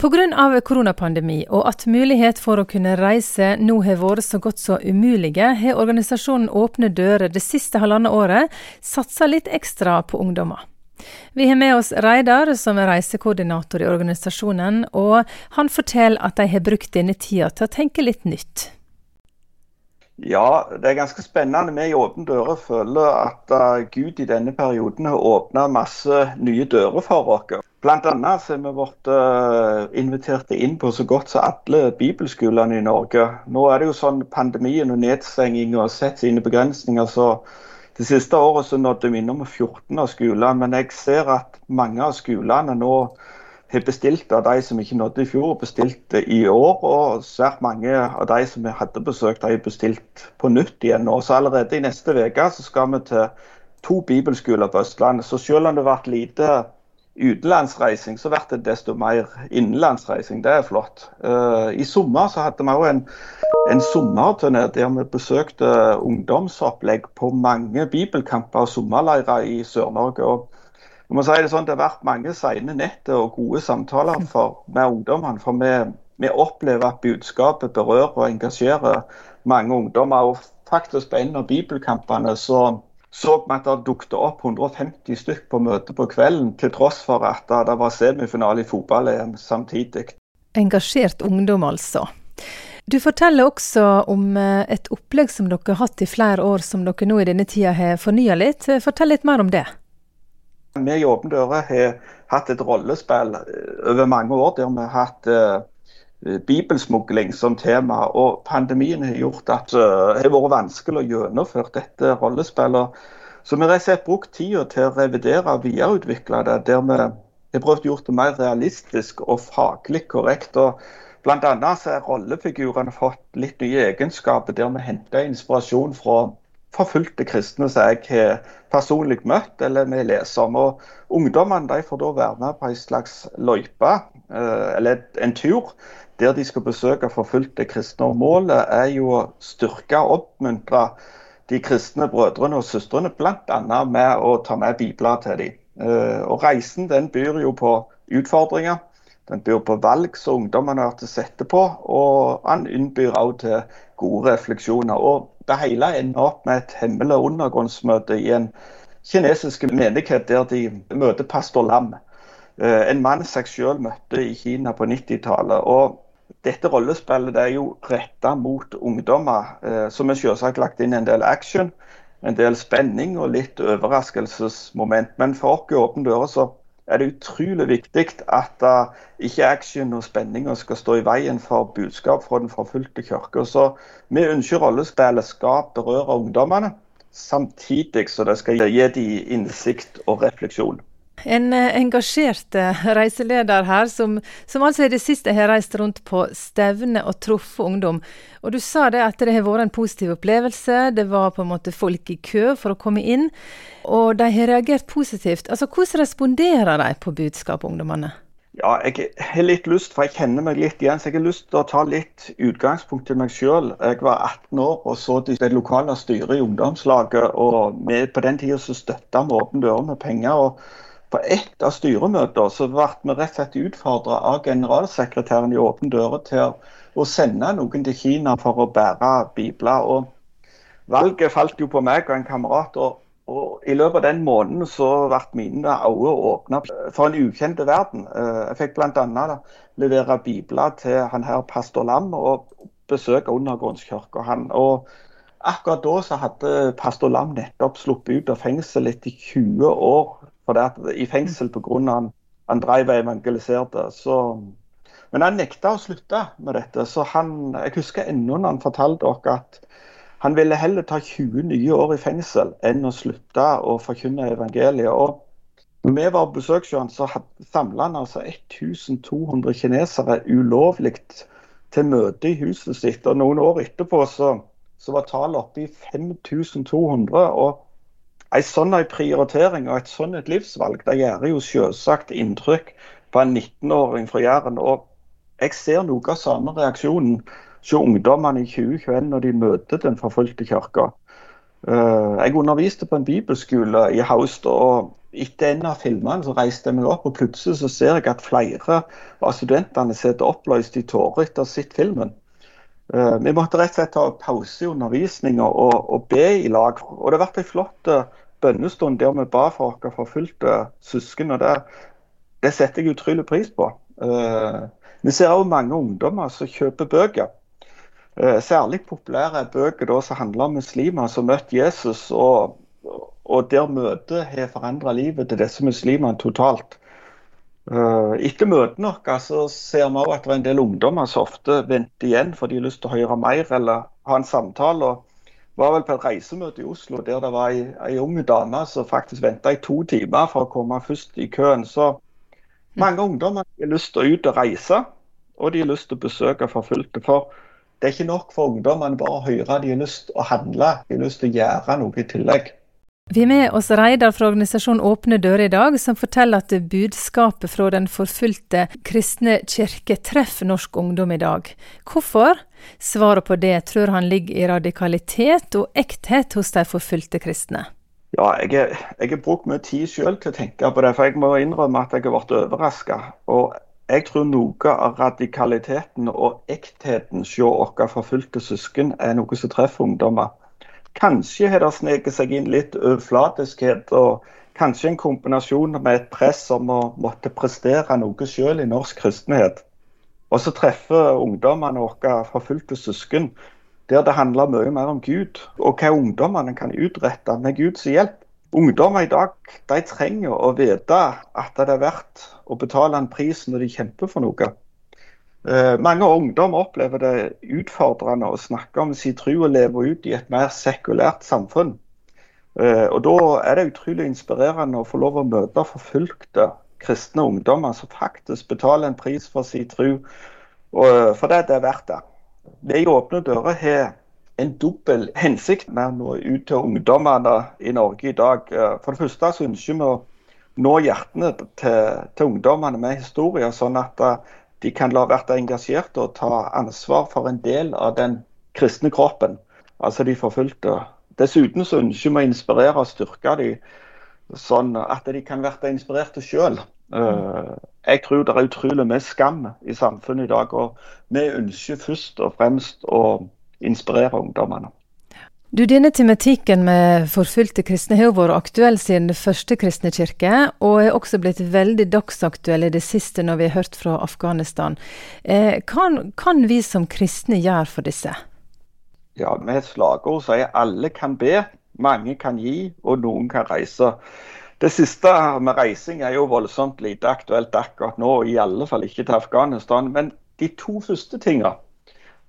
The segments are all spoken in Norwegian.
Pga. koronapandemi og at mulighet for å kunne reise nå har vært så godt som umulige, har organisasjonen Åpne dører det siste halvannet året satsa litt ekstra på ungdommer. Vi har med oss Reidar, som er reisekoordinator i organisasjonen, og han forteller at de har brukt denne tida til å tenke litt nytt. Ja, det er ganske spennende. Vi i Åpne dører føler at uh, Gud i denne perioden har åpna masse nye dører for oss. Annet har vi vært uh, invitert inn på så godt som alle bibelskolene i Norge. Nå er det jo sånn pandemien og nedstenging og sett sine begrensninger, så det siste året så nådde vi innom 14 av skolene. Men jeg ser at mange av skolene nå bestilt av de som ikke nådde i fjor, bestilt i år. Og svært mange av de som vi hadde besøkt, har bestilt på nytt igjen nå. Så allerede i neste uke skal vi til to bibelskoler på Østlandet. Så selv om det har vært lite utenlandsreising, så blir det desto mer innenlandsreising. Det er flott. Uh, I sommer så hadde vi òg en, en sommerturné der vi besøkte ungdomsopplegg på mange bibelkamper og sommerleirer i Sør-Norge. og jeg må si Det sånn, det har vært mange sene netter og gode samtaler for, med ungdommene. For vi, vi, opplever at budskapet berører og engasjerer mange ungdommer. og faktisk På en av bibelkampene så så vi at det dukket opp 150 stykk på møtet på kvelden, til tross for at det var semifinale i fotball-EM samtidig. Engasjert ungdom, altså. Du forteller også om eh, et opplegg som dere har hatt i flere år, som dere nå i denne tida har fornya litt. Fortell litt mer om det. Vi i Åpne dører har hatt et rollespill eh, over mange år der vi har hatt uh, bibelsmugling som tema. og Pandemien har gjort at det har vært vanskelig å gjennomføre dette rollespillet. Så vi har brukt tida til å revidere og videreutvikle det, der vi har prøvd å gjøre det mer realistisk og faglig korrekt. og så er rollefigurene fått litt nye egenskaper, der vi henter inspirasjon fra forfulgte kristne som jeg har personlig møtt eller vi leser om. Og Ungdommene de får da være med på en slags løype, eh, eller en tur, der de skal besøke forfulgte kristne. Og Målet er jo å styrke og oppmuntre de kristne brødrene og søstrene, bl.a. med å ta med bibler til dem. Eh, og Reisen den byr jo på utfordringer. Den byr på valg som ungdommene har til sette på, og han innbyr også til gode refleksjoner. Og det hele ender opp med et hemmelig undergrunnsmøte i en kinesisk menighet der de møter pastor Lam. Eh, en mann seg selv møtte i Kina på 90-tallet. Og dette rollespillet det er jo retta mot ungdommer, eh, som er selvsagt lagt inn en del action, en del spenning og litt overraskelsesmoment. Men for oss Åpne dører så er det utrolig viktig at uh, ikke action og spenninger skal stå i veien for budskap fra den forfulgte kirke. Så vi ønsker rollespillet skal berøre ungdommene, samtidig så det skal gi dem innsikt og refleksjon. En eh, engasjert eh, reiseleder her, som, som altså i det siste har reist rundt på stevne og truffet ungdom. Og du sa det at det har vært en positiv opplevelse. Det var på en måte folk i kø for å komme inn. Og de har reagert positivt. Altså, Hvordan responderer de på budskapet, ungdommene? Ja, jeg har litt lyst, for jeg kjenner meg litt igjen, så jeg har lyst til å ta litt utgangspunkt til meg sjøl. Jeg var 18 år og så det lokale styret i ungdomslaget. og vi, På den tida støtta vi Åpne dører med penger. og på ett av styremøter så ble vi rett og slett utfordra av generalsekretæren i Åpne dører til å sende noen til Kina for å bære bibler. Og valget falt jo på meg og en kamerat. og, og I løpet av den måneden så ble mine øyne åpna for en ukjent verden. Eh, jeg fikk bl.a. levere bibler til han her pastor Lam og besøke undergrunnskirka. Og akkurat da så hadde pastor Lam nettopp sluppet ut av fengsel etter 20 år for det i fengsel pga. han, han drev og evangeliserte. Så, men han nekta å slutte med dette. så han, Jeg husker ennå når han fortalte oss at han ville heller ta 20 nye år i fengsel enn å slutte å forkynne evangeliet. og når vi var på besøk så samla han altså 1200 kinesere ulovlig til møte i huset sitt. og Noen år etterpå så, så var tallet oppe i 5200. og en sånn prioritering og et sånn livsvalg det gjør jo selvsagt inntrykk på en 19-åring fra Jæren. Og jeg ser noe av samme reaksjonen hos ungdommene i 2021 når de møter den forfulgte kirka. Eh, jeg underviste på en bibelskole i Haust, og etter en av filmene så reiste jeg meg opp, og plutselig så ser jeg at flere av studentene sitter oppløst i tårer etter å ha sett filmen. Uh, vi måtte rett og slett ta pause i undervisninga og, og, be i lag. Og det har vært en flott uh, bønnestund der vi ba for våre forfulgte søsken. og det, det, setter jeg utrolig pris på. Vi ser òg mange ungdommer som kjøper bøker. Særlig populære bøker da, som handler om muslimer som møtte Jesus, og, og der møtet har forandra livet til disse muslimene totalt. Eh, etter møtene våre så ser vi at det er en del ungdommer som ofte venter igjen for de har lyst til å høre mer eller ha en samtale. og var vel på et reisemøte i Oslo der det var ei, ei ung dame som faktisk venta i to timer for å komme først i køen. Så mange ungdommer har lyst til å ut og reise, og de har lyst til å besøke forfulgte. For det er ikke nok for ungdommene bare å høre, de har lyst til å handle. De har lyst til å gjøre noe i tillegg. Vi er med oss Reidar fra organisasjonen Åpne dører i dag, som forteller at budskapet fra den forfulgte kristne kirke treffer norsk ungdom i dag. Hvorfor? Svaret på det tror han ligger i radikalitet og ekthet hos de forfulgte kristne. Ja, jeg har brukt mye tid selv til å tenke på det, for jeg må innrømme at jeg har vært overraska. Og jeg tror noe av radikaliteten og ektheten hos våre forfulgte søsken er noe som treffer ungdommer. Kanskje har det sneket seg inn litt overflatiskhet, og kanskje en kombinasjon med et press om å måtte prestere noe selv i norsk kristenhet. Og så treffer ungdommene våre forfulgte søsken, der det handler mye mer om Gud, og hva ungdommene kan utrette med Guds hjelp. Ungdommer i dag de trenger å vite at det er verdt å betale en pris når de kjemper for noe. Eh, mange ungdom opplever det utfordrende å snakke om sin tro og leve ut i et mer sekulært samfunn. Eh, og Da er det utrolig inspirerende å få lov å møte forfulgte kristne ungdommer som faktisk betaler en pris for sin tro, eh, for det, det er verdt det. Vi Åpne dører har en dobbel hensikt med å nå ut til ungdommene i Norge i dag. For det første så ønsker vi å nå hjertene til, til ungdommene med historier, sånn at de kan la være engasjerte og ta ansvar for en del av den kristne kroppen, altså de forfulgte. Dessuten så ønsker vi å inspirere og styrke dem, sånn at de kan være inspirerte sjøl. Eh, jeg tror det er utrolig mye skam i samfunnet i dag, og vi ønsker først og fremst å inspirere ungdommene. Du, Denne tematikken med forfulgte kristne har vært aktuell siden det første kristne kirke, og er også blitt veldig dagsaktuell i det siste når vi har hørt fra Afghanistan. Eh, kan, kan, vi som kristne gjøre for disse? Ja, Med et slagord sier alle kan be, mange kan gi, og noen kan reise. Det siste med reising er jo voldsomt lite aktuelt akkurat nå, i alle fall ikke til Afghanistan. Men de to første tingene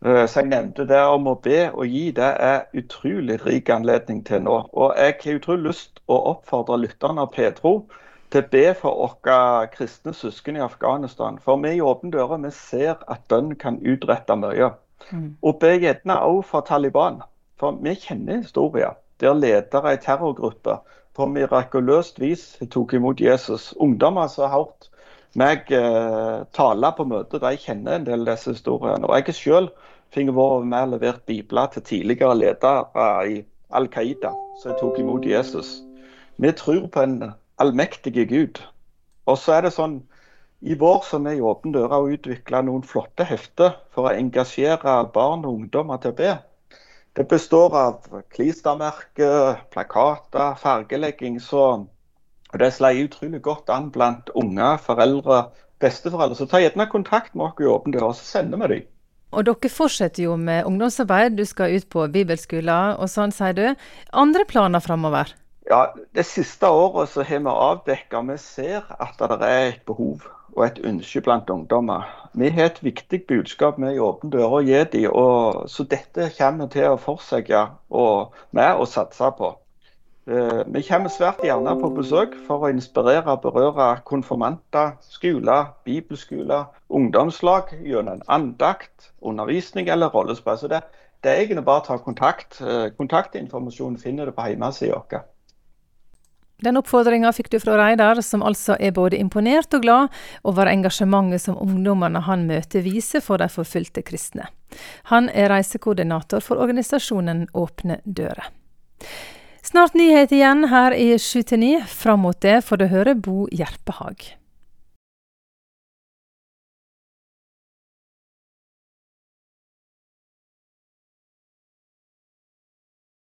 som jeg nevnte det om å be og gi, det er utrolig rik anledning til nå. Og jeg har utrolig lyst å oppfordre lytterne av Petro til å be for våre kristne søsken i Afghanistan. For vi i Åpne dører vi ser at bønn kan utrette mye. Mm. Og be gjerne òg for Taliban. For vi kjenner historier der ledere i terrorgrupper på mirakuløst vis tok imot Jesus. Ungdommer som har hørt meg eh, tale på møter der jeg kjenner en del av disse historiene. Og jeg har selv fikk vært med og levert bibler til tidligere ledere i Al Qaida som tok imot Jesus. Vi tror på en allmektig Gud. Og så er det sånn i vår som er i Åpne dører har utvikla noen flotte hefter for å engasjere barn og ungdommer til å be. Det består av klistremerker, plakater, fargelegging. Så, og det slår utrolig godt an blant unge, foreldre, besteforeldre. Så ta gjerne kontakt med oss i Åpne dører, så sender vi dem. Og dere fortsetter jo med ungdomsarbeid, du skal ut på bibelskoler og sånn, sier du. Andre planer framover? Ja, Det siste året så har vi avdekka vi ser at det er et behov og et ønske blant ungdommer. Vi har et viktig budskap med i Åpne dører å gi dem, så dette kommer vi til å fortsette med å satse på. Eh, vi kommer svært gjerne på besøk for å inspirere og berøre konfirmanter, skoler, bibelskoler, ungdomslag gjennom en andakt, undervisning eller rollespill. Så det, det, er egentlig bare å ta kontakt. Kontaktinformasjonen kontaktinformasjon finner du på hjemmesida vår. Den oppfordringa fikk du fra Reidar, som altså er både imponert og glad over engasjementet som ungdommene han møter viser for de forfulgte kristne. Han er reisekoordinator for organisasjonen Åpne dører. Snart nyhet igjen her i 7-9. Fram mot det får du høre Bo Gjerpehag.